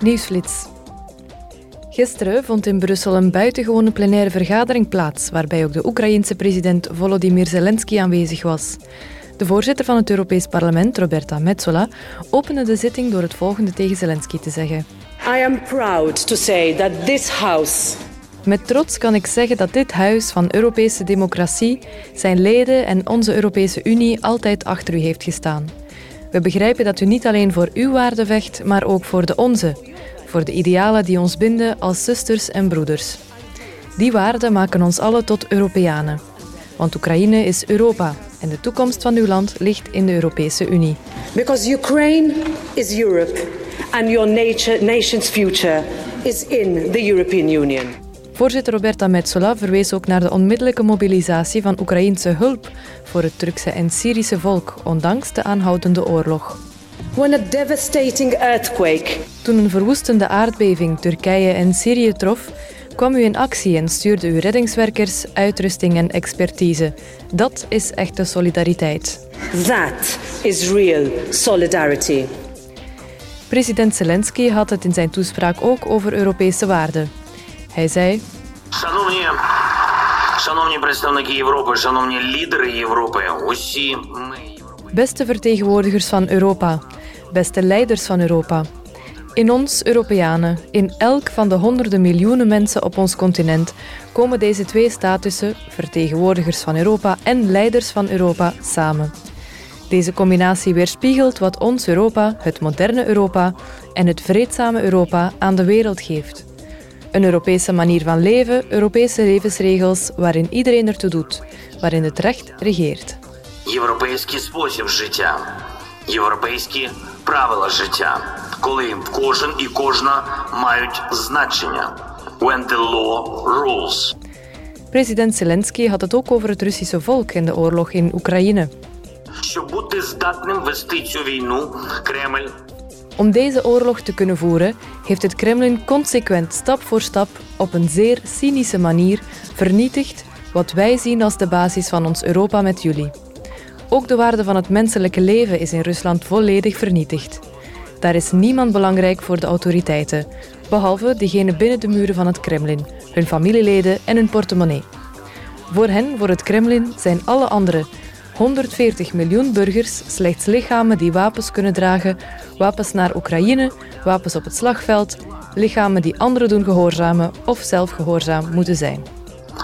Nieuwsflits. Gisteren vond in Brussel een buitengewone plenaire vergadering plaats, waarbij ook de Oekraïense president Volodymyr Zelensky aanwezig was. De voorzitter van het Europees Parlement, Roberta Metsola, opende de zitting door het volgende tegen Zelensky te zeggen. I am proud to say that this house met trots kan ik zeggen dat dit huis van Europese democratie, zijn leden en onze Europese Unie altijd achter u heeft gestaan. We begrijpen dat u niet alleen voor uw waarde vecht, maar ook voor de onze, voor de idealen die ons binden als zusters en broeders. Die waarden maken ons allen tot Europeanen. Want Oekraïne is Europa en de toekomst van uw land ligt in de Europese Unie. Because Ukraine is Europe and your nation's future is in the European Union. Voorzitter Roberta Metsola verwees ook naar de onmiddellijke mobilisatie van Oekraïense hulp voor het Turkse en Syrische volk, ondanks de aanhoudende oorlog. When a devastating earthquake. Toen een verwoestende aardbeving Turkije en Syrië trof, kwam u in actie en stuurde u reddingswerkers, uitrusting en expertise. Dat is echte solidariteit. That is real solidarity. President Zelensky had het in zijn toespraak ook over Europese waarden. Hij zei. Beste vertegenwoordigers van Europa, beste leiders van Europa. In ons Europeanen, in elk van de honderden miljoenen mensen op ons continent, komen deze twee statussen, vertegenwoordigers van Europa en leiders van Europa, samen. Deze combinatie weerspiegelt wat ons Europa, het moderne Europa en het vreedzame Europa, aan de wereld geeft. Een Europese manier van leven, Europese levensregels waarin iedereen ertoe doet, waarin het recht regeert. Європейський спосіб життя, європейські правила життя, коли кожен і кожна мають значення. When the law rules. President Zelensky had het ook over het Russische volk en de oorlog in Oekraïne. Щоб бути здатним вести цю війну, Кремль om deze oorlog te kunnen voeren, heeft het Kremlin consequent stap voor stap op een zeer cynische manier vernietigd wat wij zien als de basis van ons Europa met jullie. Ook de waarde van het menselijke leven is in Rusland volledig vernietigd. Daar is niemand belangrijk voor de autoriteiten, behalve degene binnen de muren van het Kremlin, hun familieleden en hun portemonnee. Voor hen, voor het Kremlin, zijn alle anderen, 140 miljoen burgers slechts lichamen die wapens kunnen dragen, wapens naar Oekraïne, wapens op het slagveld, lichamen die anderen doen gehoorzamen of zelf gehoorzaam moeten zijn.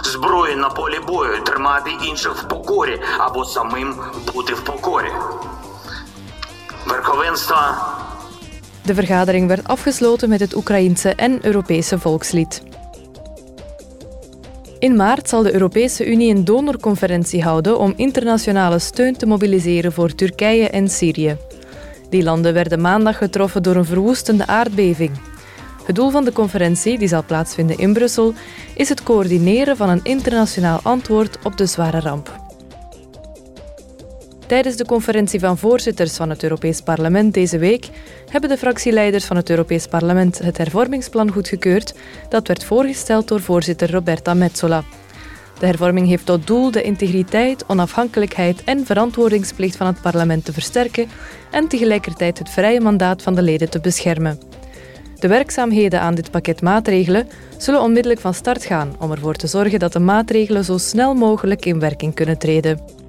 Зброї на полі бою тримати інших в покорі або самим бути в покорі. Верховенство. De vergadering werd afgesloten met het Oekraïense en Europese volkslied. In maart zal de Europese Unie een donorconferentie houden om internationale steun te mobiliseren voor Turkije en Syrië. Die landen werden maandag getroffen door een verwoestende aardbeving. Het doel van de conferentie, die zal plaatsvinden in Brussel, is het coördineren van een internationaal antwoord op de zware ramp. Tijdens de conferentie van voorzitters van het Europees Parlement deze week hebben de fractieleiders van het Europees Parlement het hervormingsplan goedgekeurd dat werd voorgesteld door voorzitter Roberta Metsola. De hervorming heeft tot doel de integriteit, onafhankelijkheid en verantwoordingsplicht van het parlement te versterken en tegelijkertijd het vrije mandaat van de leden te beschermen. De werkzaamheden aan dit pakket maatregelen zullen onmiddellijk van start gaan om ervoor te zorgen dat de maatregelen zo snel mogelijk in werking kunnen treden.